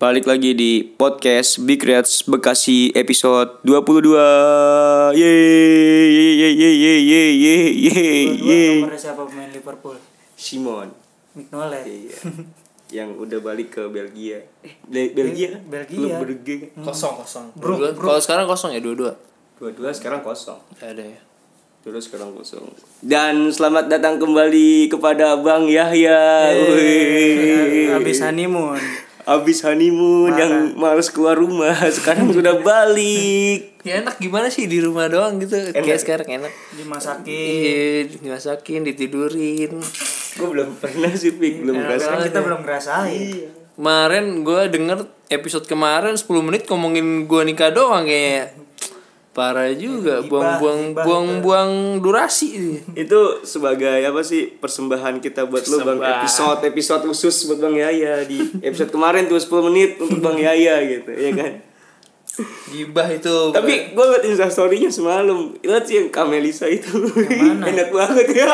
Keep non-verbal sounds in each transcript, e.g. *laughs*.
Balik lagi di podcast Big Reds Bekasi episode 22. Ye ye ye ye ye ye ye ye. ye. Nomor siapa pemain Liverpool? Simon. Mignolet. Iya. iya. *laughs* yang udah balik ke Belgia. Eh, Be Belgia kan? Belgia. Klub Brugge. Hmm. Kosong kosong. Bro, bro. bro. Kalau sekarang kosong ya dua-dua. Dua-dua sekarang kosong. Gak ada ya. Dua sekarang kosong. Dan selamat datang kembali kepada Bang Yahya. Hey, habis honeymoon. Abis honeymoon yang males keluar rumah *laughs* Sekarang sudah balik. Ya enak gimana sih di rumah doang gitu? Kayak sekarang enak. Dimasakin. iya dimasakin ditidurin. Gue belum pernah sih Pik Belum Kan ngerasain. Kita belum ngerasain. kemarin gue denger episode kemarin 10 menit ngomongin gue nikah doang kayak parah juga buang-buang buang-buang durasi Itu sebagai apa sih Persembahan kita buat lu Bang. Episode Episode khusus buat Bang Yaya Di episode kemarin tuh 10 menit Untuk Bang Yaya gitu Ya kan gibah itu Tapi gue liat instastorynya semalam Lihat sih yang Kamelisa itu mana? *laughs* Enak banget ya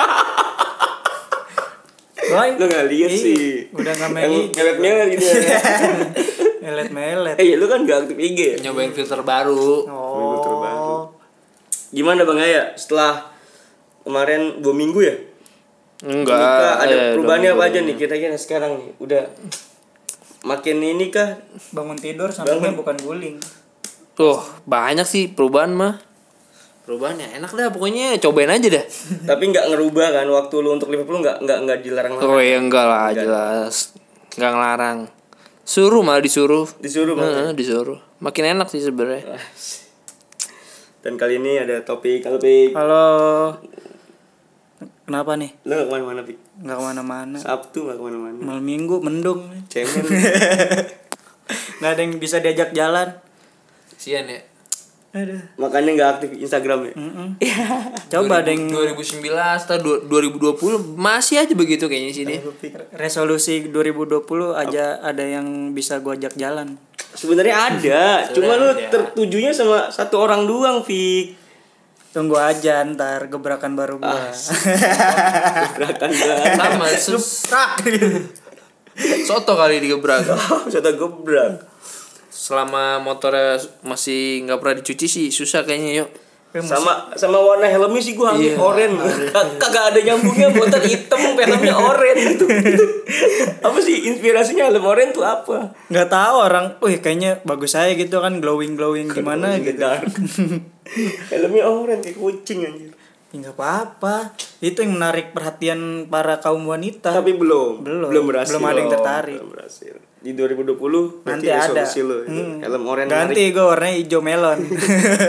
Boy. Lu gak liat Ih, sih Udah Yang main. melet-melet gitu ya *laughs* Melet melet. Eh ya lu kan gak aktif IG ya nyobain filter baru terbaru. Gimana Bang Yaya setelah kemarin dua minggu ya? enggak Nikah, ada eh, perubahannya apa aja nih kita-kita sekarang nih? Udah makin ini kah? Bangun tidur sampingnya bukan guling. Tuh, banyak sih perubahan mah. Perubahan ya enak dah pokoknya cobain aja dah. *laughs* Tapi nggak ngerubah kan waktu lu untuk Liverpool nggak nggak nggak dilarang Oh ya enggak lah jelas. Enggak ngelarang. Suruh malah disuruh. disuruh Bang. Heeh, disuruh. Makin enak sih sebenarnya. Dan kali ini ada topik kalau Pik. Halo. Kenapa nih? Lu nggak ke mana-mana Pik? Nggak ke mana-mana. Sabtu nggak ke mana-mana. Malam minggu mendung. Cemen. *laughs* Nggak ada yang bisa diajak jalan. Sian ya. Aduh. Makanya nggak aktif Instagram ya. Mm-mm. *laughs* Coba ada yang 2019 atau du- 2020 masih aja begitu kayaknya deh. resolusi 2020 aja ada yang bisa gua ajak jalan. Sebenarnya ada, cuma lu tertujunya sama satu orang doang, Pik. Tunggu aja ntar gebrakan baru gua. *laughs* Gerakan banget. Sama *laughs* sus- soto kali digebrak. *laughs* Satu gebrak. Selama motornya masih nggak pernah dicuci sih susah kayaknya yuk. sama sama warna helmnya sih gua ambil Iya. oranye Kag- kagak ada nyambungnya motor hitam helmnya oranye gitu apa sih inspirasinya helm oranye tuh apa nggak tahu orang, wih kayaknya bagus saya gitu kan glowing glowing gimana gitu. dark *laughs* helmnya oranye kayak kucing anjir Ya, nggak apa-apa. Itu yang menarik perhatian para kaum wanita. tapi belum Belum. belum berhasil Belum ada yang tertarik. belum berhasil di 2020 berarti nanti ada. resolusi lu itu. Hmm. helm oranye Ganti gue warnanya hijau melon.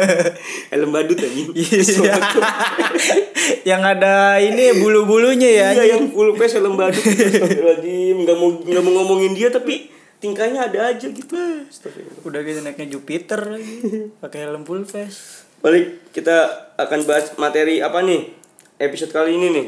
*laughs* helm badut anjing *laughs* Iya. yang ada ini bulu-bulunya ya. iya yang full face helm badut *laughs* lagi nggak mau nggak mau ngomongin dia tapi tingkahnya ada aja gitu. Udah gitu naiknya Jupiter lagi. Pakai helm full face. Balik kita akan bahas materi apa nih episode kali ini nih.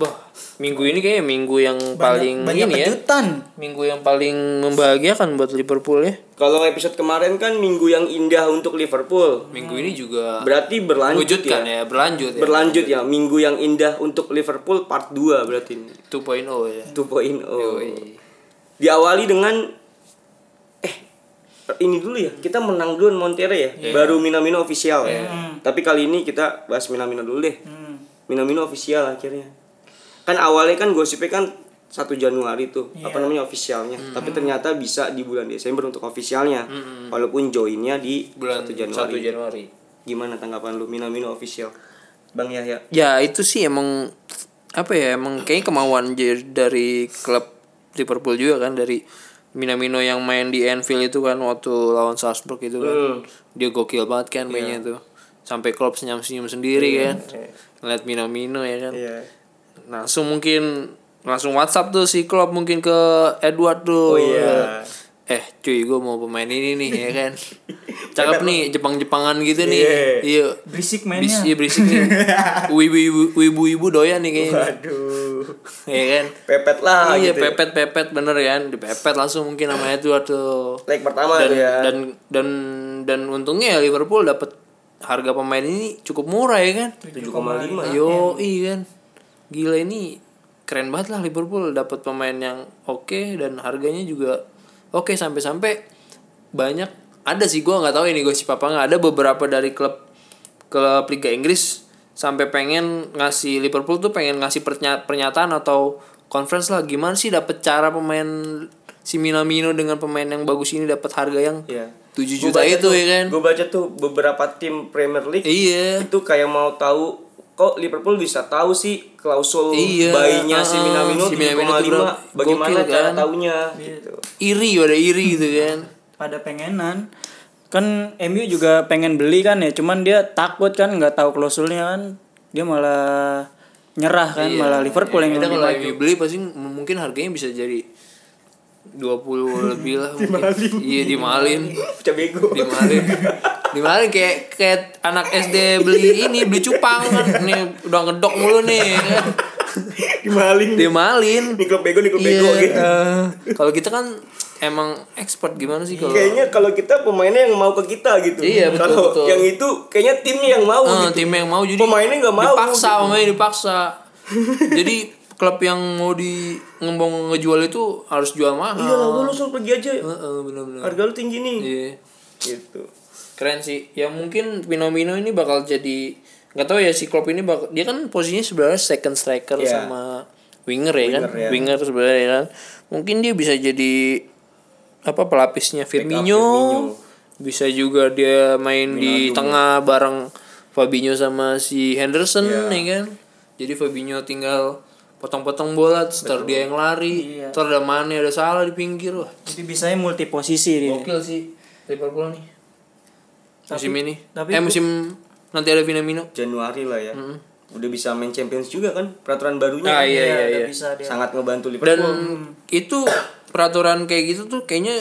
Bah, minggu ini kayaknya minggu yang paling banyak ini ya. kejutan. Minggu yang paling membahagiakan buat Liverpool ya. Kalau episode kemarin kan minggu yang indah untuk Liverpool. Minggu ini juga Berarti berlanjut ya. ya. berlanjut ya. Berlanjut ya, minggu yang indah untuk Liverpool part 2 berarti ini. 2.0 ya. 2.0. Yoi. Diawali dengan eh ini dulu ya, kita menang duluan Montero ya, baru Minamino official ya. Tapi kali ini kita bahas Minamino dulu deh. Hmm. Minamino official akhirnya. Kan awalnya kan gosipnya kan 1 Januari tuh, apa namanya officialnya. Tapi ternyata bisa di bulan Desember untuk officialnya. Walaupun joinnya di Bulan 1 1 Januari. Januari. Gimana tanggapan lu Minamino official? Bang Yahya. Ya itu sih emang apa ya emang kayaknya kemauan dari klub Liverpool juga kan dari Minamino yang main di Anfield itu kan waktu lawan Salzburg itu kan dia gokil banget kan mainnya tuh sampai Klopp senyum-senyum sendiri kan ngeliat Minamino ya kan Iya. Langsung mungkin langsung WhatsApp tuh si Klopp mungkin ke Edward tuh Oh iya. eh cuy gue mau pemain ini nih ya kan *laughs* cakep nih Jepang-Jepangan gitu nih Iya. iya Berisik Bis, mainnya. iya berisik nih *laughs* wibu wibu wibu doyan nih kayaknya Aduh. ya kan Pepet lah iya gitu. ya. pepet pepet bener kan dipepet langsung mungkin sama Edward tuh Leg pertama dan, ya. dan dan dan untungnya ya Liverpool dapat harga pemain ini cukup murah ya kan 7,5 yo iya kan gila ini keren banget lah Liverpool dapat pemain yang oke dan harganya juga oke sampai-sampai banyak. Ada sih gua nggak tahu ini gosip apa nggak. Ada beberapa dari klub klub Liga Inggris sampai pengen ngasih Liverpool tuh pengen ngasih pernya- pernyataan atau conference lah gimana sih dapat cara pemain si Minamino dengan pemain yang bagus ini dapat harga yang Iya. 7 Gua juta itu tuh- ya kan? Gue baca tuh beberapa tim Premier League iya. itu kayak mau tahu kok Liverpool bisa tahu sih klausul Iya, bayinya si ah, Minamino si Minamino 7,5 tuh berapa? bagaimana Gokil, cara kan? taunya gitu. iri ada iri gitu kan pada pengenan kan MU juga pengen beli kan ya cuman dia takut kan nggak tahu klausulnya kan dia malah nyerah kan malah Liverpool yang Iya. Beda lebih kalau maju. MU beli pasti mungkin harganya bisa jadi 20 lebih lah *laughs* mungkin. Iya dimalin. Pecah bego. Dimalin. *laughs* Dimalin kayak kayak anak SD beli ini beli cupang kan. Nih udah ngedok mulu nih. kan. Dimalin. Dimalin. Nih klub bego, nih klub Iya. bego gitu. eh, kalau kita kan emang expert gimana sih kalau Kayaknya kalau kita pemainnya yang mau ke kita gitu. Iya, betul, Kalau betul. yang itu kayaknya timnya yang mau Eh, gitu. tim yang mau jadi Pemainnya nggak mau, dipaksa gitu. pemainnya dipaksa jadi klub yang mau di ngembong ngejual itu harus jual mahal Iya lah, lu suruh pergi aja. Heeh, bener-bener Harga lu tinggi nih. iya Gitu. Keren sih ya mungkin Minamino ini bakal jadi nggak tahu ya si Klopp ini bakal dia kan posisinya sebenarnya second striker Iya. sama winger ya kan Winger, ya. winger sebenarnya kan mungkin dia bisa jadi apa pelapisnya Firmino, Firmino. bisa juga dia main di tengah bareng Fabinho sama si Henderson Iya. ya kan jadi Fabinho tinggal potong-potong bola terus dia yang lari Iya. terus ada Mane ada salah di pinggir wah jadi bisanya multi posisi dia Gokil sih Liverpool nih. Musim ini. tapi eh musim nanti ada Minamino. Januari lah ya. Udah bisa main Champions juga kan peraturan barunya. Ah, iya, iya, udah iya. bisa dia Sangat ngebantu Dan Liverpool. itu peraturan kayak gitu tuh kayaknya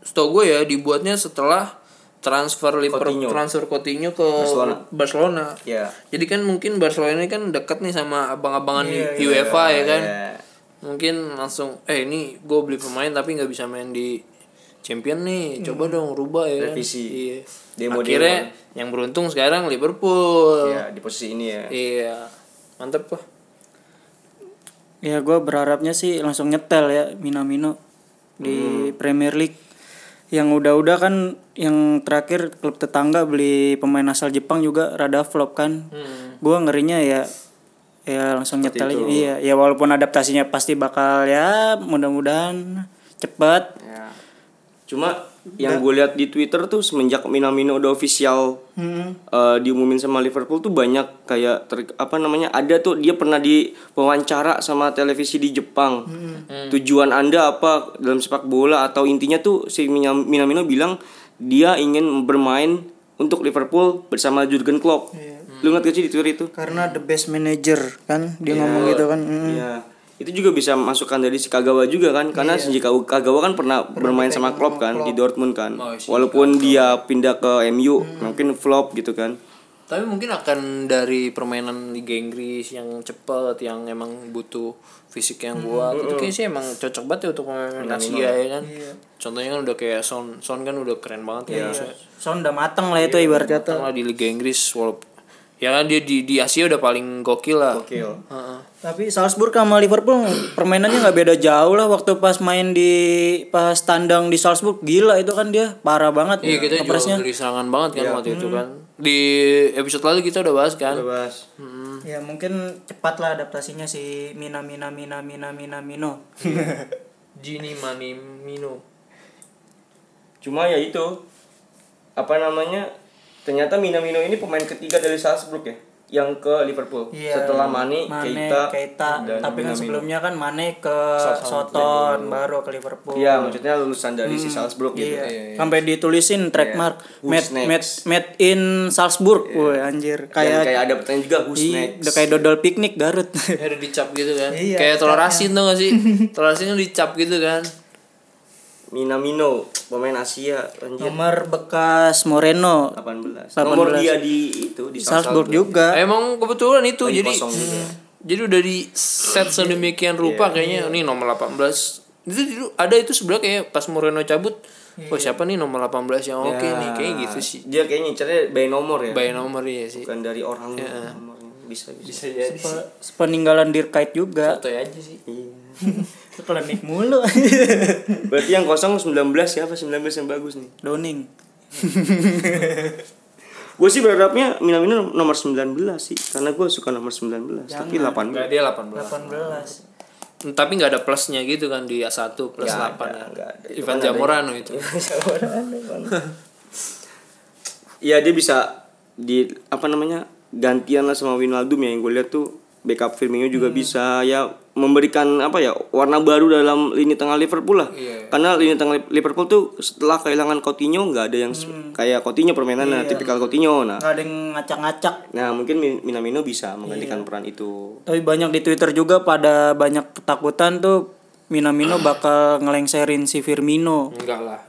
setahu gue ya dibuatnya setelah transfer Liverpool Coutinho. transfer Coutinho ke Barcelona. Barcelona. Ya. Jadi kan mungkin Barcelona ini kan dekat nih sama abang-abangan Iya, di UEFA ya kan. Iya. Mungkin langsung eh ini gue beli pemain tapi nggak bisa main di Champion nih, coba dong rubah ya kan. Revisi. Iya. Demo-demo. Akhirnya yang beruntung sekarang Liverpool. Ya, di posisi ini ya. Iya. Mantep lah. ya gue berharapnya sih langsung nyetel ya Minamino di Premier League yang udah-udah kan yang terakhir klub tetangga beli pemain asal Jepang juga rada flop kan gue ngerinya ya ya langsung nyetel aja iya ya walaupun adaptasinya pasti bakal ya mudah-mudahan cepet Ya. Cuma yang gue lihat di Twitter tuh semenjak Minamino udah official eh, diumumin sama Liverpool tuh banyak kayak ter- apa namanya ada tuh dia pernah di wawancara sama televisi di Jepang. Tujuan anda apa dalam sepak bola atau intinya tuh si Mina- Minamino bilang dia ingin bermain untuk Liverpool bersama Jurgen Klopp. Lu ngerti gak sih di Twitter itu? karena the best manager kan dia ngomong gitu kan Mm. Iya. Itu juga bisa masukkan dari si Kagawa juga kan karena si Kagawa Kagawa kan pernah bermain sama Klopp kan di Dortmund kan. Oh, si Walaupun dia pindah ke MU mungkin flop gitu kan. Tapi mungkin akan dari permainan Liga Inggris yang cepet, yang emang butuh fisik yang kuat. Itu kayaknya sih emang cocok banget ya untuk pemain Asia ya kan. Contohnya kan udah kayak Son, Son kan udah keren banget kan. Maksudnya, Son udah mateng lah itu ibarat kata Datang lah di Liga Inggris walaupun ya kan dia di di Asia udah paling gokil lah. Oke. Heeh. Tapi Salzburg sama Liverpool permainannya nggak beda jauh lah waktu pas main di pas tandang di Salzburg gila itu kan dia parah banget Iya kita juga serangan banget kan waktu itu kan. Di episode lalu kita udah bahas kan. Bebas. Ya mungkin cepat lah adaptasinya si Mina Mina Mina Mina Mina Mino. *laughs* Gini Mani Mino. Cuma ya itu apa namanya? Ternyata Minamino ini pemain ketiga dari Salzburg ya yang ke Liverpool. Iya. Setelah Mane, Mane, Keita, Keita, dan tapi kan Minamino. sebelumnya kan Mane ke Soton baru ke Liverpool. Iya, maksudnya lulusan dari si Salzburg gitu. Iya. Sampai ditulisin trademark Who's made, made next? made in Salzburg. Woi anjir Dan kayak kayak ada pertanyaan juga who's Iya, next? udah kayak dodol piknik Garut. ada dicap gitu kan Iya, kayak telur asin tuh gak sih *laughs* telur asin dicap gitu kan Minamino pemain Asia anjir Nomor bekas Moreno 18. 18. Nomor dia di itu di Salzburg juga. Emang kebetulan itu Lagi jadi kosong juga. jadi udah di set sedemikian rupa kayaknya ini nomor 18. Itu dulu ada itu sebelah kayak pas Moreno cabut, wah siapa nih nomor 18 yang oke Ya, nih kayak gitu sih. Dia kayaknya ngincernya by nomor ya. By nomor ya sih. Bukan dari orang nomornya. Bisa bisa. Bisa jadi sih. Pe- Peninggalan Dirkait juga. Foto aja sih. Iya. *laughs* Klinik mulu. *laughs* Berarti yang kosong 19 siapa 19 yang bagus nih? Doning. *laughs* Gue sih berharapnya Minamino nomor 19 sih Karena gue suka nomor 19 Tapi 18 Enggak dia 18. 18. Tapi nggak ada plusnya gitu kan di A1 plus Nggak 8 ada, ya. ada. Itu Ivan kan ada- Zamorano itu. Iya dia bisa di apa namanya gantian lah sama Wijnaldum ya yang gue lihat tuh backup Firmino juga bisa ya memberikan apa ya warna baru dalam lini tengah Liverpool lah Iya. karena lini tengah Liverpool tuh setelah kehilangan Coutinho nggak ada yang se- kayak Coutinho permainannya tipikal Coutinho nah Gak ada yang ngacak-ngacak. nah mungkin Min- Minamino bisa menggantikan peran itu Tapi banyak di Twitter juga pada banyak ketakutan tuh Minamino *clears throat* bakal ngelengserin si Firmino. Enggak lah.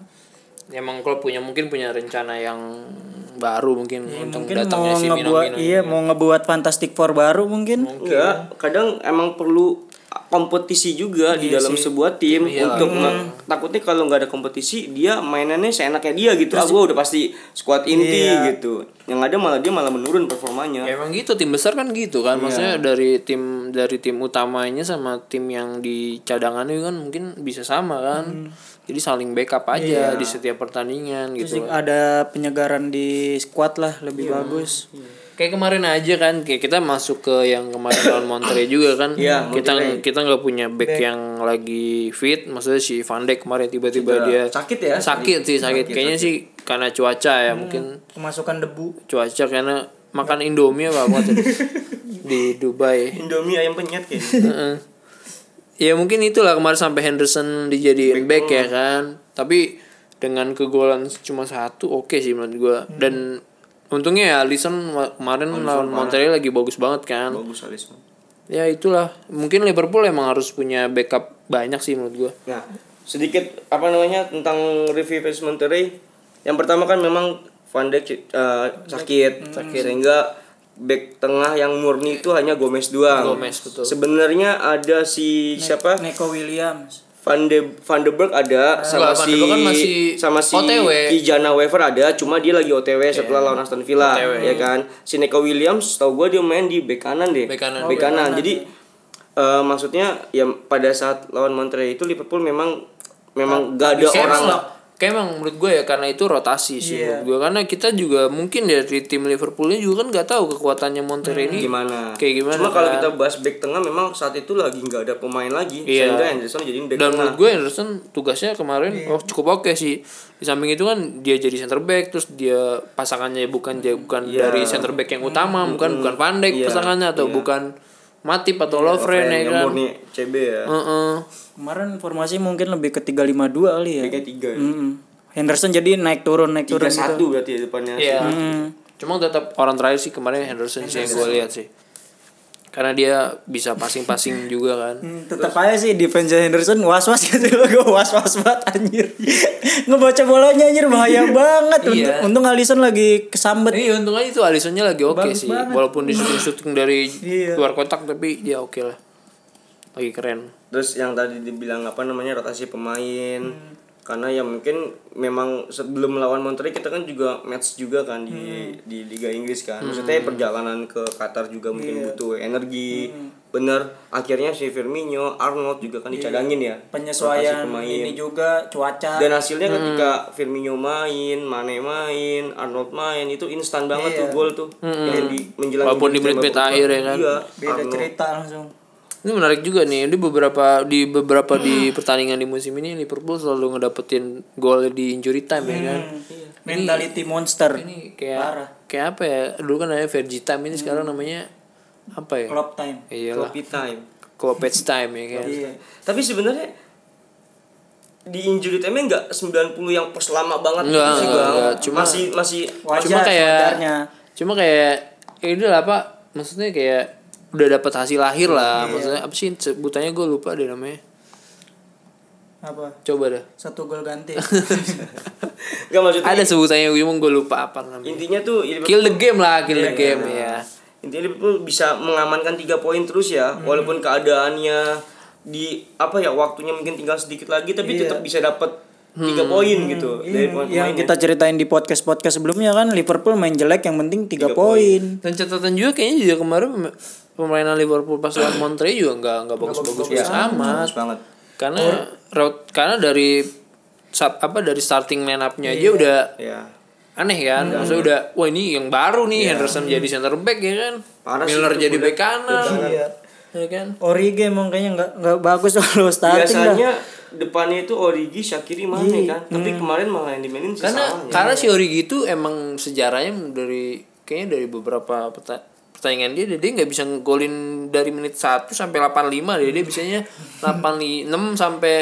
Emang klub punya mungkin punya rencana yang baru mungkin untuk Mungkin mau datangnya si ngebuat Minamino. iya mau ngebuat Fantastic Four baru mungkin. enggak kadang emang perlu kompetisi juga di dalam sebuah tim untuk nge- takutnya kalau nggak ada kompetisi dia mainannya seenaknya dia gitu. Ah gue udah pasti squad inti gitu. Yang ada malah dia malah menurun performanya. Ya emang gitu tim besar kan gitu kan. Maksudnya dari tim dari tim utamanya sama tim yang di cadangannya kan mungkin bisa sama kan. Jadi saling backup aja di setiap pertandingan Terus gitu. ada penyegaran di squad lah lebih bagus. Kayak kemarin aja kan kayak kita masuk ke yang kemarin lawan *coughs* Monterrey juga kan Iya, kita Monterrey. kita nggak punya back, yang lagi fit maksudnya si Van Dijk kemarin tiba-tiba dia sakit ya sakit sih sakit kayaknya sih karena cuaca ya mungkin Kemasukan debu. cuaca karena makan Indomie apa apa tadi *laughs* di Dubai Indomie ayam penyet kayaknya Heeh. Ya mungkin itulah kemarin sampai Henderson dijadiin back, ya kan. Tapi dengan kegolan cuma satu oke sih menurut gua. Dan untungnya ya Alisson ma- kemarin lawan Monterrey lagi bagus banget kan. bagus Alisson Ya itulah. Mungkin Liverpool emang harus punya backup banyak sih menurut gua. nah sedikit apa namanya tentang review Face Monterrey yang pertama kan memang Van Dijk eh, sakit sakit sehingga back tengah yang murni itu hanya Gomez doang Gomez, betul. sebenarnya ada si siapa Neko Williams. Van de Van de Berg ada sama Van si kan masih sama si OTW. Kijana Wever ada cuma dia lagi OTW setelah lawan Aston Villa OTW. ya kan si Neko Williams tau gue dia main di bek kanan deh Bek kanan. Bek kanan. jadi eh, maksudnya ya pada saat lawan Monterrey itu Liverpool memang memang gak ada orang kayak emang menurut gue ya karena itu rotasi sih menurut gue. Karena kita juga mungkin dari tim Liverpoolnya juga kan nggak tahu kekuatannya Monterrey ini gimana? kayak gimana. Cuma kalau kan. kita bahas back tengah memang saat itu lagi nggak ada pemain lagi. Iya. sehingga Henderson jadi back dan tengah. menurut gue Anderson tugasnya kemarin oh cukup oke sih. Di samping itu kan dia jadi center back terus dia pasangannya bukan dia bukan Iya. dari center back yang utama bukan bukan Pandek pasangannya atau bukan Matip atau Lovren ya kan murni CB ya Heeh. Kemarin formasi mungkin lebih ke 352 kali ya. backnya tiga ya. Mm-mm. Henderson jadi naik turun naik tiga turun gitu. satu berarti ya depannya Iya. Cuma tetap orang terakhir sih kemarin Henderson sih yang gue lihat sih. Karena dia bisa passing-passing *laughs* juga kan. Hmm, tetap aja sih defense Henderson was-was gitu loh gue was-was banget anjir. *laughs* Ngebaca bolanya anjir bahaya banget. Untung, Iya. untung Alisson lagi kesambet. Iya untung aja itu Alissonnya lagi oke Bagus sih. banget. Walaupun di syuting *clears throat* dari Iya. luar kotak tapi dia oke lah. Lagi keren. terus yang tadi dibilang apa namanya rotasi pemain karena ya mungkin memang sebelum melawan Monterrey kita kan juga match juga kan di di Liga Inggris kan maksudnya perjalanan ke Qatar juga mungkin butuh energi bener akhirnya si Firmino Arnold juga kan dicadangin ya Penyesuaian pemain. ini juga cuaca. dan hasilnya ketika Firmino main, Mane main, Arnold main itu instan banget tuh gol tuh. Yang di menjelang Walaupun di menit-menit babak akhir ya kedua. kan. Iya, Beda Arnold. cerita langsung. Ini menarik juga nih. Di beberapa di beberapa di pertandingan di musim ini Liverpool selalu ngedapetin gol di injury time ya kan. Mentality monster. Ini kayak Parah. kayak apa ya? Dulu kan namanya Fergie time ini sekarang namanya apa ya? Club time. Iyalah. Kopi time. Kloppage time ya kan. Iya. Tapi sebenarnya di injury time enggak 90 yang pos lama banget Enggak, gitu sih, enggak, enggak. Cuma- masih masih Wajar cuma kayak sewajarnya. cuma kayak ya udah lah pak maksudnya kayak udah dapat hasil akhir lah maksudnya apa sih sebutannya gue lupa deh namanya Apa? Coba dah. Satu gol ganti. *laughs* Enggak maksudnya Ada sebutannya cuma gue lupa apa namanya. intinya tuh Liverpool- Kill the game lah, kill the game ya. Intinya Liverpool bisa mengamankan tiga poin terus ya, Hmm. walaupun keadaannya di apa ya waktunya mungkin tinggal sedikit lagi, tapi Iya. tetap bisa dapat tiga Hmm. poin gitu dari yang pemain-pemainnya. kita ceritain di podcast podcast sebelumnya kan Liverpool main jelek yang penting tiga poin. Dan catatan juga kayaknya juga kemarin pem- permainan Liverpool pas lawan *clears throat* Monterrey juga nggak nggak bagus-bagus Iya, amat. bagus banget. Karena route karena dari sat- apa dari starting line up-nya aja udah Ya. aneh kan. Maksudnya udah wah ini yang baru nih Henderson jadi center back ya kan. Parah Miller jadi back kanan. Iya. Ya kan. Origi emang kayaknya nggak nggak bagus *laughs* kalau starting dah. Biasanya depannya itu Origi, Shakiri, Mane kan, tapi kemarin malah yang dimainin si Karena Salahnya. karena si Origi itu emang sejarahnya dari kayaknya dari beberapa peta- pertandingan dia dia nggak bisa ngegolin dari menit 1 sampai 85 dia dia bisanya 86 sampai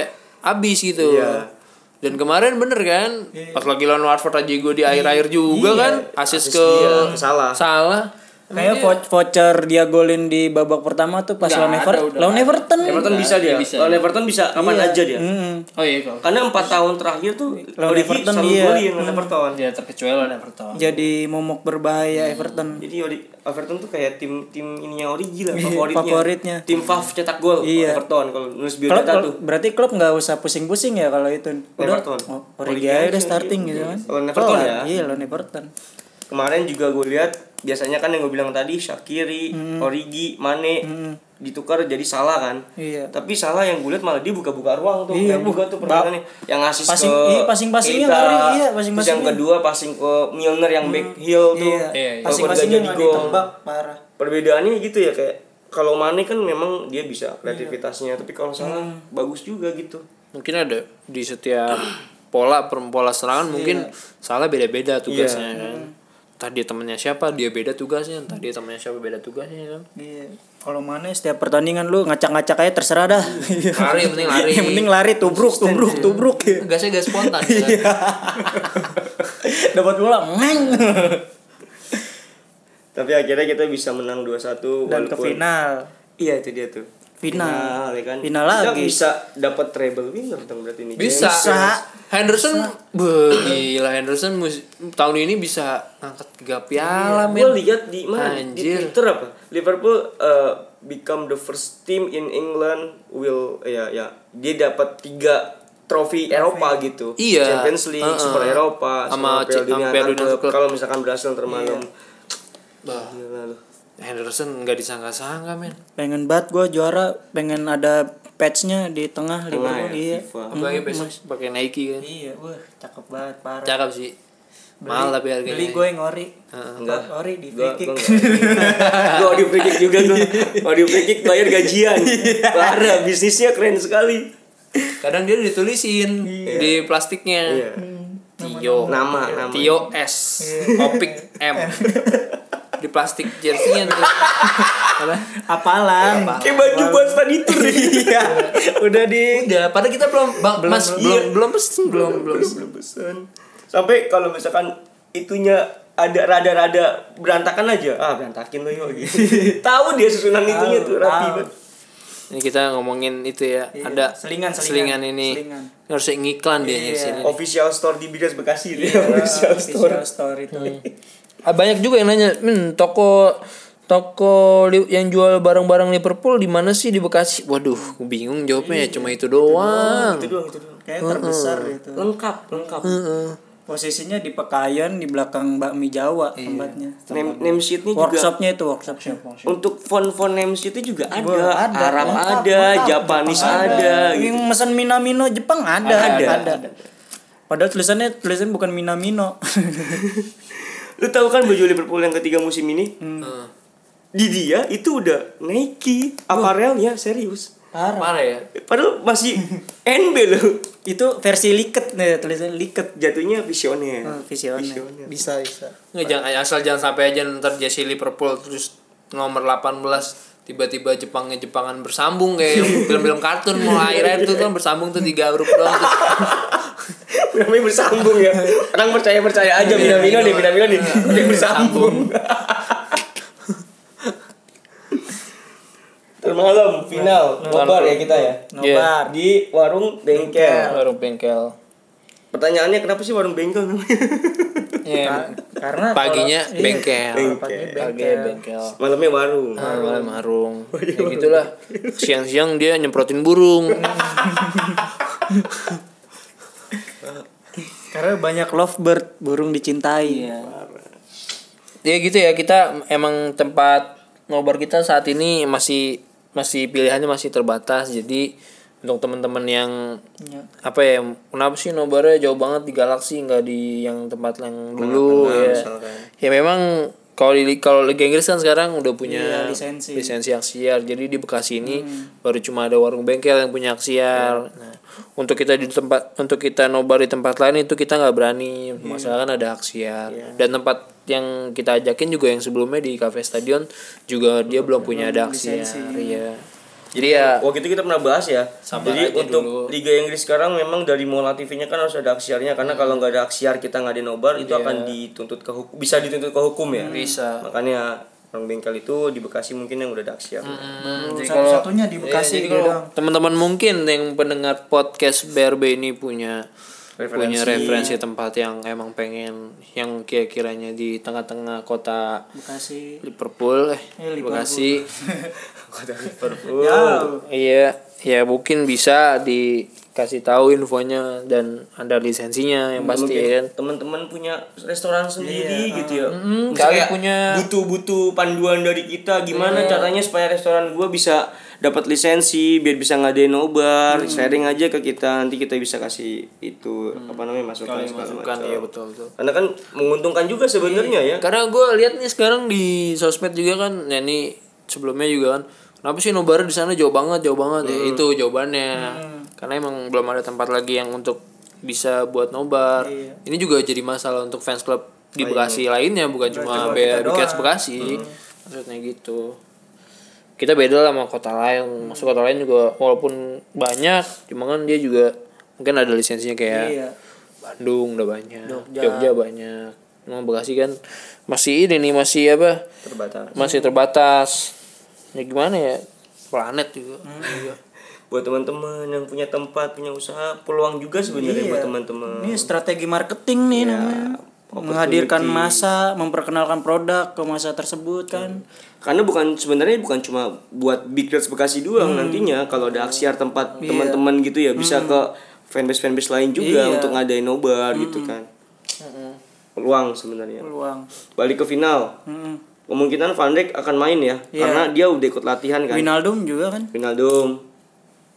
habis gitu. Iya. Dan kemarin bener kan pas lagi lawan Watford aja gue di akhir-akhir juga kan asis Asis ke dia, Salah. Salah. Kayak vo- voucher dia golin di babak pertama tuh pas lawan Everton. Lawan. Everton. Everton bisa dia. bisa. Lawan Everton bisa kapan aja dia. Mm-mm. Oh iya kalau Karena empat tahun terakhir tuh Lawan Origi Everton, iya. golin lawan Everton. dia terkecuali lawan Everton. Jadi momok berbahaya Everton. Jadi Ori- Everton tuh kayak tim tim ininya Origi lah *laughs* favoritnya. favoritnya. Tim Fav cetak gol Iya. Everton kalau nulis biodata tuh. berarti klub nggak usah pusing-pusing ya kalau itu. Udah, Everton. oh, Origi aja udah starting gitu kan. Lawan Everton ya. Iya, lawan Everton. Kemarin juga gue lihat biasanya kan yang gue bilang tadi Shakiri, Hmm. Origi, Mane ditukar jadi salah kan. Iya. Tapi salah yang gue lihat malah dia buka-buka ruang tuh. Iya, yang juga tuh permainannya yang ngasih Passing- ke iya, passing-passingnya Keita. iya, Terus yang kedua passing ke Milner yang back heel tuh. Iya. Iya, iya. Kalau Passing-passingnya jadi nggak gol. parah. Perbedaannya gitu ya kayak kalau Mane kan memang dia bisa kreativitasnya, tapi kalau salah bagus juga gitu. Mungkin ada di setiap pola per pola serangan mungkin salah beda-beda tugasnya kan. Entah dia temennya siapa, dia beda tugasnya. Entah dia temennya siapa, beda tugasnya kan. Iya. Kalau mana setiap pertandingan lu ngacak-ngacak aja terserah dah. Lari, yang penting lari. *laughs* Yang penting lari tubruk, tubruk, tubruk. Gasnya gas spontan kan. *laughs* Dapat bola, meng. Tapi akhirnya kita bisa menang 2-1 Dan ke walaupun- final. Iya itu dia tuh. Final. ya kan. Final Kita lagi. bisa dapat treble winner dong berarti ini. Bisa. Bisa. Henderson, beuh, gila Henderson mus- tahun ini bisa ngangkat tiga piala Gue men. lihat di mana di Anjir. Twitter apa? Liverpool uh, become the first team in England will ya ya dia dapat tiga trofi Eropa gitu. Iya. Champions League, Uh-uh. Super Eropa, Sama Piala Dunia. Kalau misalkan berhasil termalam. Bah, Gila lu. Henderson nggak disangka-sangka men. Pengen banget gua juara, pengen ada patchnya di tengah Liverpool. ya, Iya. FIFA. Apalagi besok pakai Nike kan. Iya, wah, cakep banget parah. Cakep sih. Mahal tapi harganya. Beli gue yang ori. Enggak. Ori di free kick. Gua *laughs* di free kick juga gua. Gua di free kick bayar gajian. Parah, bisnisnya keren sekali. Kadang dia ditulisin di plastiknya. Iya. Tio. Nama, nama. Tio S. Opik M. *laughs* di plastik jersey-nya tuh. Apa? Apalan. Kayak baju buat study tour Iya. Udah di Udah, padahal kita belum, bang, mas, belum, belum pesen, belum, belum. belum pesan. Sampai kalau misalkan itunya ada rada-rada berantakan aja, ah berantakin lo yuk gitu. *laughs* Tahu dia susunan itunya tuh rapi banget. Ini kita ngomongin itu ya, ada selingan, selingan. ini. Selingan. Harus ngiklan dia di sini. Official store di Bigas Bekasi dia. Official store. official store itu. Ah, *laughs* banyak juga yang nanya, "Men, toko toko yang jual barang-barang Liverpool di mana sih di Bekasi?" Waduh, bingung jawabnya ya, cuma itu doang. Itu doang, itu doang. Kayak terbesar itu. Lengkap, lengkap. Posisinya di Pekayon di belakang bakmi Jawa tempatnya. Name, name sheetnya juga Workshopnya itu workshopnya. untuk font-font name sheetnya juga ada, Wah, ada, Arab lengkap, ada, lengkap. Japanese Jepang ada, gitu. Yang mesen Minamino Jepang ada, Ada. ada. Padahal tulisannya tulisannya bukan Minamino. *laughs* Lu tahu kan baju Liverpool yang ketiga musim ini? Heeh. Di dia itu udah Nike apparelnya serius. Parah. Parah ya. Padahal masih *laughs* NB loh. Itu versi liket nih, tulisannya liket. Jatuhnya visioner. Oh, visioner. Visioner. Bisa, bisa. Nggak, jangan asal jangan sampai aja ntar jersey Liverpool terus nomor 18 tiba-tiba Jepangnya Jepangan bersambung kayak *laughs* film-film kartun mau akhirnya itu kan bersambung tuh tiga huruf doang tuh. *laughs* Namanya bersambung ya. Orang percaya percaya aja Minamino nih, Minamino nih. Udah bersambung. Ntar malam final final nobar ya kita ya. Nobar. Di warung bengkel. Warung bengkel. Pertanyaannya kenapa sih warung bengkel namanya? Ya, Karena paginya kalau- iya, bengkel. kalau pagi Pagi bengkel. bengkel. Malamnya warung. Ah, malam marung. *laughs* Ya gitulah. Siang-siang dia nyemprotin burung. *laughs* Karena banyak lovebird, burung dicintai. ya gitu ya kita emang tempat nobar kita saat ini masih masih pilihannya masih terbatas jadi untuk teman-teman yang Ya. apa ya kenapa sih nobarnya jauh banget di galaksi nggak di yang tempat yang dulu ya ya memang kalau di kalau Liga Inggris kan sekarang udah punya Iya, lisensi. lisensi aksiar. Jadi di Bekasi ini baru cuma ada warung bengkel yang punya aksiar. Nah untuk kita di tempat untuk kita nobar di tempat lain itu kita nggak berani. Masalah kan ada aksiar. Dan tempat yang kita ajakin juga yang sebelumnya di cafe stadion juga dia belum punya ada aksiar iya jadi ya Waktu itu kita pernah bahas ya. Sabar Jadi untuk dulu. Liga Inggris sekarang memang dari Mola TV-nya kan harus ada aksiarnya karena kalau nggak ada aksiar kita nggak ada nobar itu akan dituntut ke hukum bisa dituntut ke hukum ya. bisa Makanya warung bengkel itu di Bekasi mungkin yang udah ada aksiar. Hmm, jadi Satu-satunya di Iya, Bekasi jadi dia kalau doang. teman-teman mungkin yang pendengar podcast BRB ini punya punya referensi tempat yang emang pengen yang kira-kiranya di tengah-tengah kota Bekasi. Liverpool eh, Eh, Liverpool. Bekasi *laughs* Kota Liverpool. iya ya mungkin bisa dikasih tahu infonya dan ada lisensinya yang pasti Mungkin ya? kan? Teman-teman punya restoran sendiri gitu ya. Mm, Misalnya kalian punya- butuh-butuh panduan dari kita gimana caranya supaya restoran gua bisa dapat lisensi biar bisa ngadain nobar, sharing aja ke kita nanti kita bisa kasih itu apa namanya masukan segala masukan iya betul betul. Karena kan menguntungkan juga sebenarnya ya. Karena gue lihat nih sekarang di sosmed juga kan, ya ini sebelumnya juga kan, kenapa sih nobar di sana jauh banget, jauh banget ya itu jawabannya. Karena emang belum ada tempat lagi yang untuk bisa buat nobar. Ini juga jadi masalah untuk fans club di Bekasi lainnya, bukan cuma Be- Big Bekasi. Maksudnya gitu. Kita beda lah sama kota lain. Masuk kota lain juga walaupun banyak, cuma kan dia juga mungkin ada lisensinya kayak Iya. Bandung udah banyak, Jogja. Jogja, banyak. Emang Bekasi kan masih ini nih masih apa? Terbatas. Masih terbatas. Ya gimana ya? Planet juga. Iya. Buat teman-teman yang punya tempat, punya usaha, peluang juga sebenarnya Iya. buat teman-teman. Ini strategi marketing nih namanya. Menghadirkan masa, memperkenalkan produk ke masa tersebut kan. Karena bukan sebenarnya bukan cuma buat Big Reds Bekasi doang nantinya kalau ada aksiar tempat teman-teman gitu ya bisa ke fanbase fanbase lain juga Iya. untuk ngadain nobar gitu kan. Peluang sebenarnya. Peluang. Balik ke final. Mm. Kemungkinan Van Dijk akan main ya karena dia udah ikut latihan kan. Winaldum juga kan. Wijnaldum.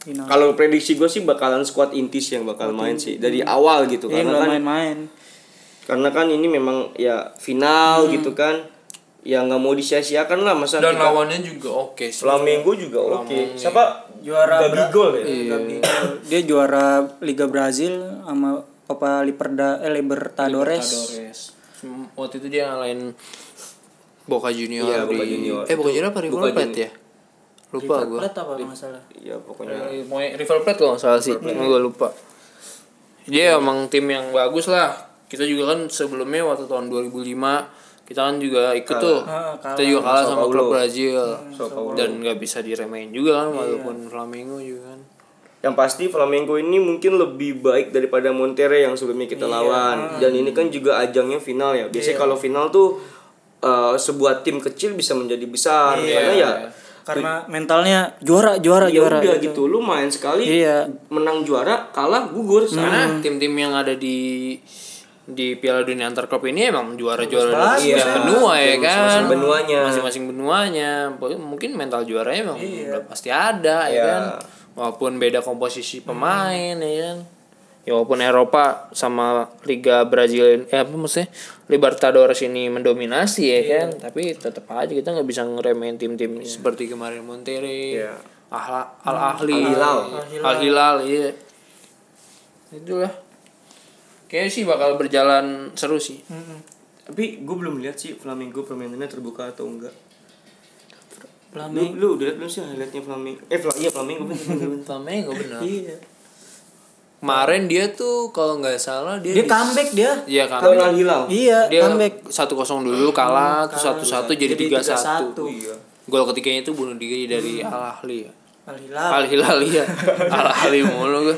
Kalau prediksi gue sih bakalan squad intis yang bakal main sih dari awal gitu Iya karena kan main-main. karena kan ini memang ya final gitu kan ya nggak mau disia-siakan lah masa Dan kita lawannya juga oke sih. Flamengo juga oke siapa Juara Gabigol ya Gabigol. Dia juara Liga Brazil sama Copa Liberda eh, Libertadores. Libertadores. Waktu itu dia ngalahin Boca Junior Iya, di Boca Junior. Eh Boca Junior apa River Boca Plate Junior. ya? Lupa River gua. Plate apa nggak salah. ya pokoknya Eh, pokoknya River Plate kalau nggak salah sih, gue lupa. Dia emang tim yang bagus lah. Kita juga kan sebelumnya waktu tahun 2005 kita kan juga ikut tuh. Ah, kalah. Kita juga kalah sama klub Brazil. Sao Paulo. Dan nggak bisa diremehin juga kan walaupun Flamengo juga kan. yang pasti Flamengo ini mungkin lebih baik daripada Monterrey yang sebelumnya kita lawan dan ini kan juga ajangnya final ya biasanya kalau final tuh eh, sebuah tim kecil bisa menjadi besar karena ya Karena mentalnya juara juara ya juara udah gitu lu main sekali Iya. menang juara kalah gugur Karena tim-tim yang ada di di Piala Dunia antar klub ini emang juara-juara dari setiap benua ya kan. Masing-masing benuanya. Masing-masing benuanya. Mungkin mental juaranya emang Iya. udah pasti ada ya Iya. kan. Walaupun beda komposisi pemain ya kan. Ya walaupun Eropa sama Liga Brazil eh apa maksudnya Libertadores ini mendominasi ya kan, tapi tetap aja kita nggak bisa ngeremehin tim-tim seperti kemarin Monterrey, Iya. Al Al Ahli, Al-Hilal. Al Hilal, iya. Itulah. Kayaknya sih bakal berjalan seru sih. tapi gue belum lihat sih Flamengo permainannya terbuka atau enggak Flamengo. lu, lu udah lihat belum sih highlightnya Flamengo eh iya Flamengo bener, bener, bener. Flamengo benar. Iya. Kemarin dia tuh kalau nggak salah dia Dia di- comeback dia. Iya kan. Al Hilal Iya, Dia comeback. satu kosong dulu kalah, terus satu satu jadi tiga 3-1. satu. iya Gol ketiganya itu bunuh diri dari Al Ahli ya. Al Hilal. Al Hilal ya. *laughs* Al Hilal mulu gue.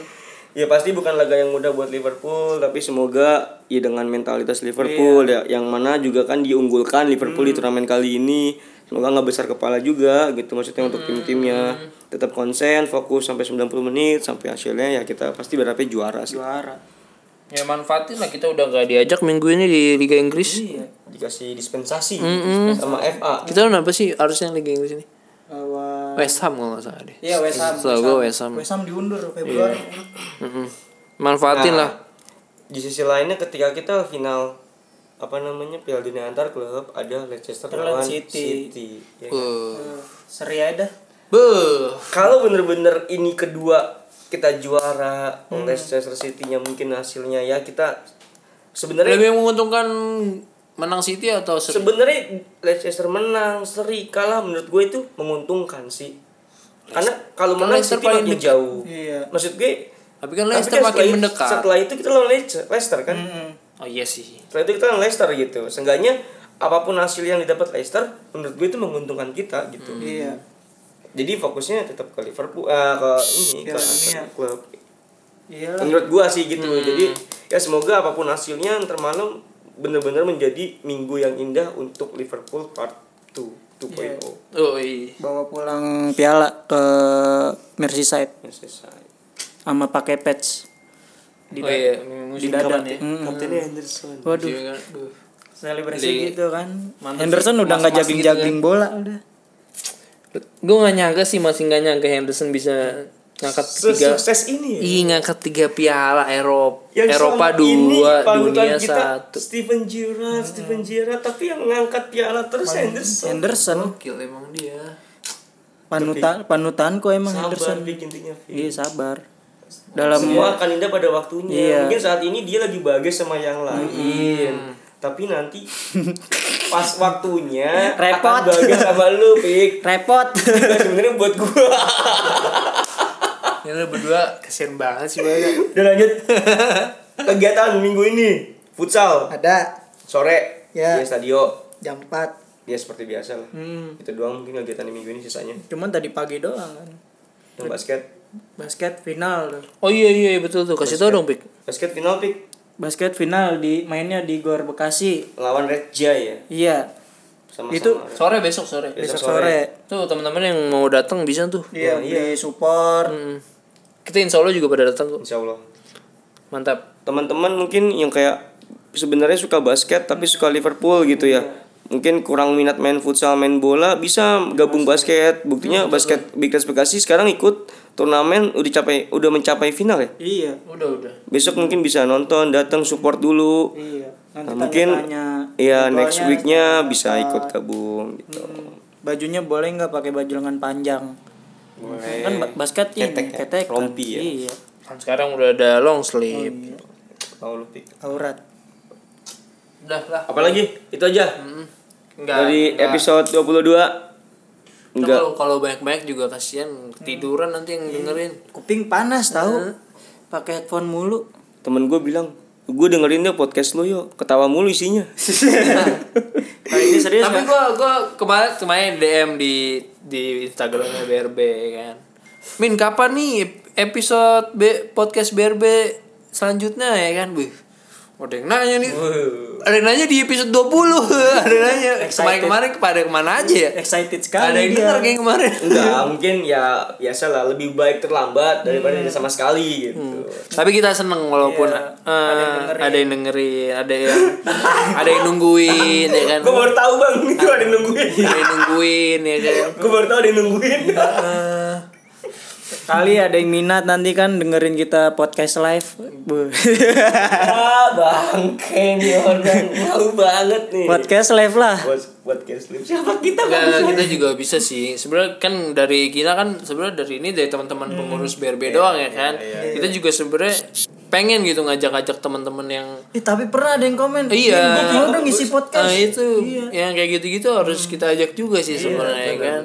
Ya pasti bukan laga yang mudah buat Liverpool, tapi semoga ya dengan mentalitas Liverpool ya yang mana juga kan diunggulkan Liverpool di turnamen kali ini. Semoga nggak besar kepala juga gitu maksudnya untuk tim-timnya tetap konsen, fokus sampai 90 menit sampai hasilnya ya kita pasti berharapnya juara sih. Juara. Ya manfaatin lah kita udah gak diajak minggu ini di Liga Inggris. Iya. Dikasih dispensasi sama FA. Kita kenapa sih harusnya Liga Inggris ini? Lawan West Ham kalau nggak salah deh. Iya West Ham. Setahu gue West Ham. West Ham diundur Februari. Mm-mm. Manfaatin Nah, lah. Di sisi lainnya ketika kita final apa namanya Piala Dunia antar klub ada Leicester Lawan City. City. ya. Uh. Seri aja dah. Kalau bener-bener ini kedua kita juara Hmm. Leicester City-nya mungkin hasilnya ya kita sebenarnya Lebih menguntungkan menang City atau seri? sebenarnya Leicester menang seri kalah menurut gue itu menguntungkan sih karena kalau Kan menang Leicester City paling makin dekat. jauh Iya. maksud gue Tapi kan tapi Leicester kan makin setelah, mendekat. setelah itu kita lawan Leicester, kan Mm-mm. Oh iya sih. setelah itu kita lawan Leicester gitu seenggaknya apa pun hasil yang didapat Leicester menurut gue itu menguntungkan kita gitu Iya. jadi fokusnya tetap ke Liverpool eh, ke ini ke Dunia. klub Iya. menurut gua sih gitu jadi ya semoga apa pun hasilnya ntar malam bener-bener menjadi minggu yang indah untuk Liverpool part 2 2.0 Oh iya. Bawa pulang piala ke Merseyside I- sama pakai patch. oh iya, musim dada. ya. Mm. Kaptennya Henderson Waduh, kan? Duh. selebrasi Di- gitu kan. Mantap Henderson sih, udah nggak gitu jogging-jogging bola udah. Gue gak nyangka sih masih gak nyangka Henderson bisa ngangkat tiga sukses ini ya Ih ngangkat tiga piala Eropa yang Eropa dua dunia kita satu Steven Gerrard Steven Gerrard tapi yang ngangkat piala terus Henderson Henderson Gokil emang dia panutan panutanku emang sabar Henderson. intinya Vic. Iya sabar. Dalam semua akan indah pada waktunya Iya. mungkin saat ini dia lagi bahagia sama yang lain tapi nanti *laughs* pas waktunya Repot. akan bahagia sama lu Pik repot. Sebenarnya buat gua *laughs* Ini lu berdua kesian banget sih banyak udah lanjut kegiatan minggu ini futsal Ada sore Ya. di stadio jam 4. ya seperti biasa lah Hmm. itu doang mungkin kegiatan di minggu ini sisanya Cuman tadi pagi doang kan. yang basket Basket final tuh. Oh iya iya betul tuh kasih tau dong Pik basket final Pik Basket final di mainnya di Gor Bekasi. lawan Red Jay ya Iya, sama-sama Itu Sore besok sore besok Besok sore. sore. Tuh teman-teman yang mau datang bisa tuh Iya, beli support. Hmm. Kita insya Allah juga pada datang kok. Insya Allah. Mantap. Teman-teman mungkin yang kayak sebenarnya suka basket tapi suka Liverpool gitu ya. Mungkin kurang minat main futsal main bola bisa gabung basket. Buktinya basket Big Reds Bekasi sekarang ikut turnamen udah capai udah mencapai final ya? Iya. Udah udah. Besok mungkin bisa nonton datang support dulu. Iya. Nanti Nah, mungkin ya jadwalnya, next weeknya bisa ikut gabung gitu. Bajunya boleh nggak pakai baju lengan panjang? Boleh Kan ba- basket ini Ketek ya? ketek. Rompi ya? Iya. Kan sekarang udah ada long sleeve Tahu lu, Pik. Aurat. Udah lah apalagi itu aja Enggak dari enggak. episode 22 Ntar enggak Kalau kalau banyak-banyak juga kasihan tiduran nanti yang dengerin. Kuping panas tahu. Pakai headphone mulu. temen gue bilang gue dengerin deh podcast lo yuk ketawa mulu isinya Kali *laughs* ini serius Tapi gua gua kemarin kemarin DM di di Instagramnya BRB kan. Min kapan nih episode B, podcast BRB selanjutnya ya kan, Bu? Ada yang nanya nih. Ada yang nanya di episode 20. *laughs* ada yang nanya. Excited. Kemarin-kemarin kepada ke mana aja ya? Excited Ada sekali yang dia. denger kayak kemarin. enggak *laughs* mungkin ya biasa lah lebih baik terlambat daripada tidak sama sekali gitu Tapi kita seneng walaupun Iya. eh, Ada yang dengerin. ada yang dengerin, ada yang *laughs* ada yang nungguin ya kan. gue baru tahu bang itu ada yang nungguin Ada yang nungguin ya kan. gue baru tahu ada yang nungguin Kali ada yang minat nanti kan dengerin kita podcast live. Bu. ah bangke nih orang mau banget nih podcast live lah. buat podcast live siapa kita Enggak, kita juga bisa sih. Sebenarnya kan dari kita kan sebenarnya dari ini dari teman-teman pengurus BRB doang ya kan. Kita juga sebenarnya pengen gitu ngajak-ngajak teman-teman yang Eh, tapi pernah ada yang komen. Iya. Gue mau dong ngisi podcast. Nah, itu yang kayak gitu-gitu harus kita ajak juga sih sebenarnya ya kan.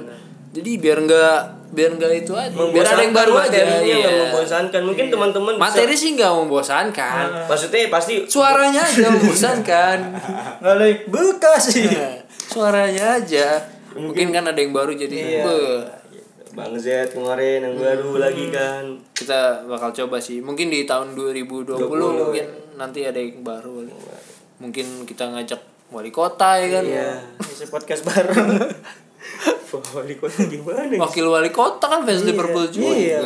Jadi biar enggak biar nggak itu aja biar ada yang baru aja iya. yang membosankan mungkin iya. teman-teman materi bisa... sih nggak membosankan uh. maksudnya pasti suaranya aja membosankan *laughs* nggak bekas sih iya. suaranya aja mungkin, mungkin kan ada yang baru jadi iya. Be. Bang Z kemarin yang baru hmm. lagi kan. Kita bakal coba sih. Mungkin di tahun 2020 20, mungkin ya. nanti ada yang baru. Mungkin kita ngajak wali kota ya kan. Iya, podcast baru *laughs* wali kota gimana wakil wali kota kan fans iya, Liverpool juga iya.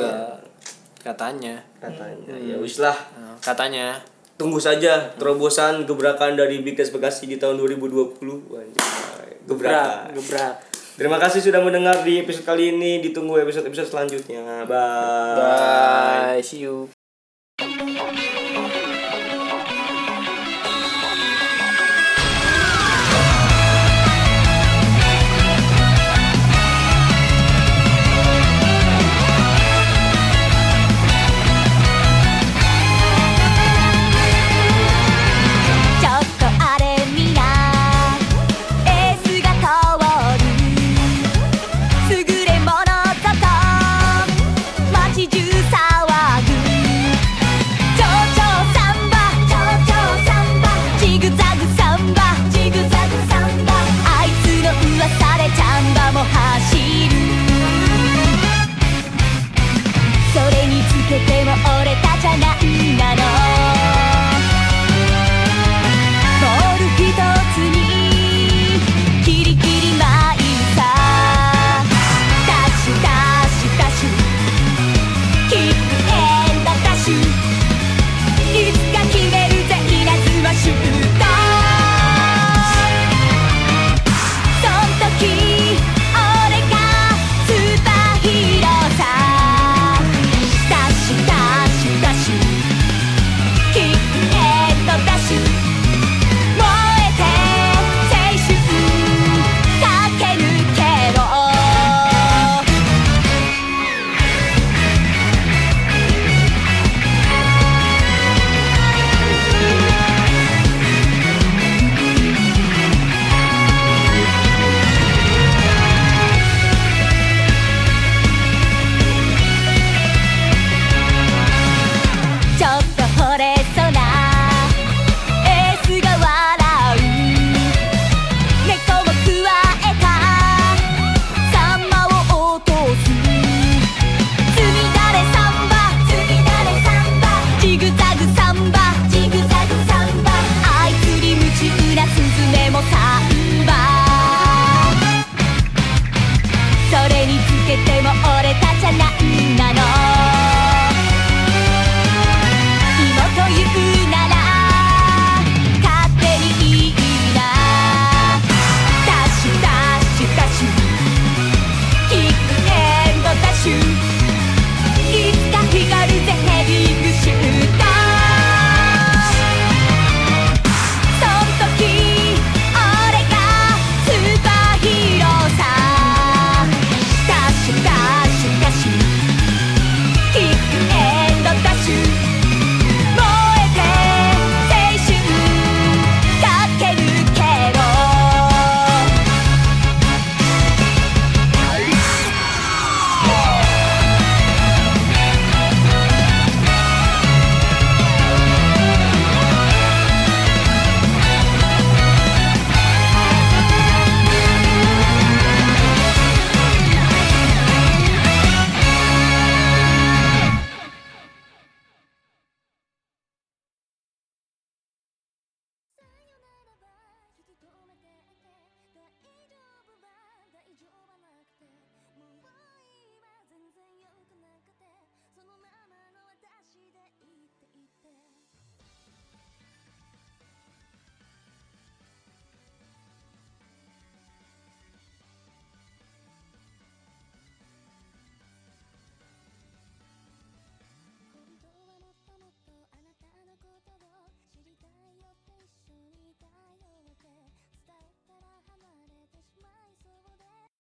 katanya katanya hmm. ya wis lah hmm, katanya tunggu saja terobosan gebrakan dari Bikes Bekasi di tahun 2020 gebrak gebrak Terima kasih sudah mendengar di episode kali ini. Ditunggu episode-episode selanjutnya. Bye. Bye. See you.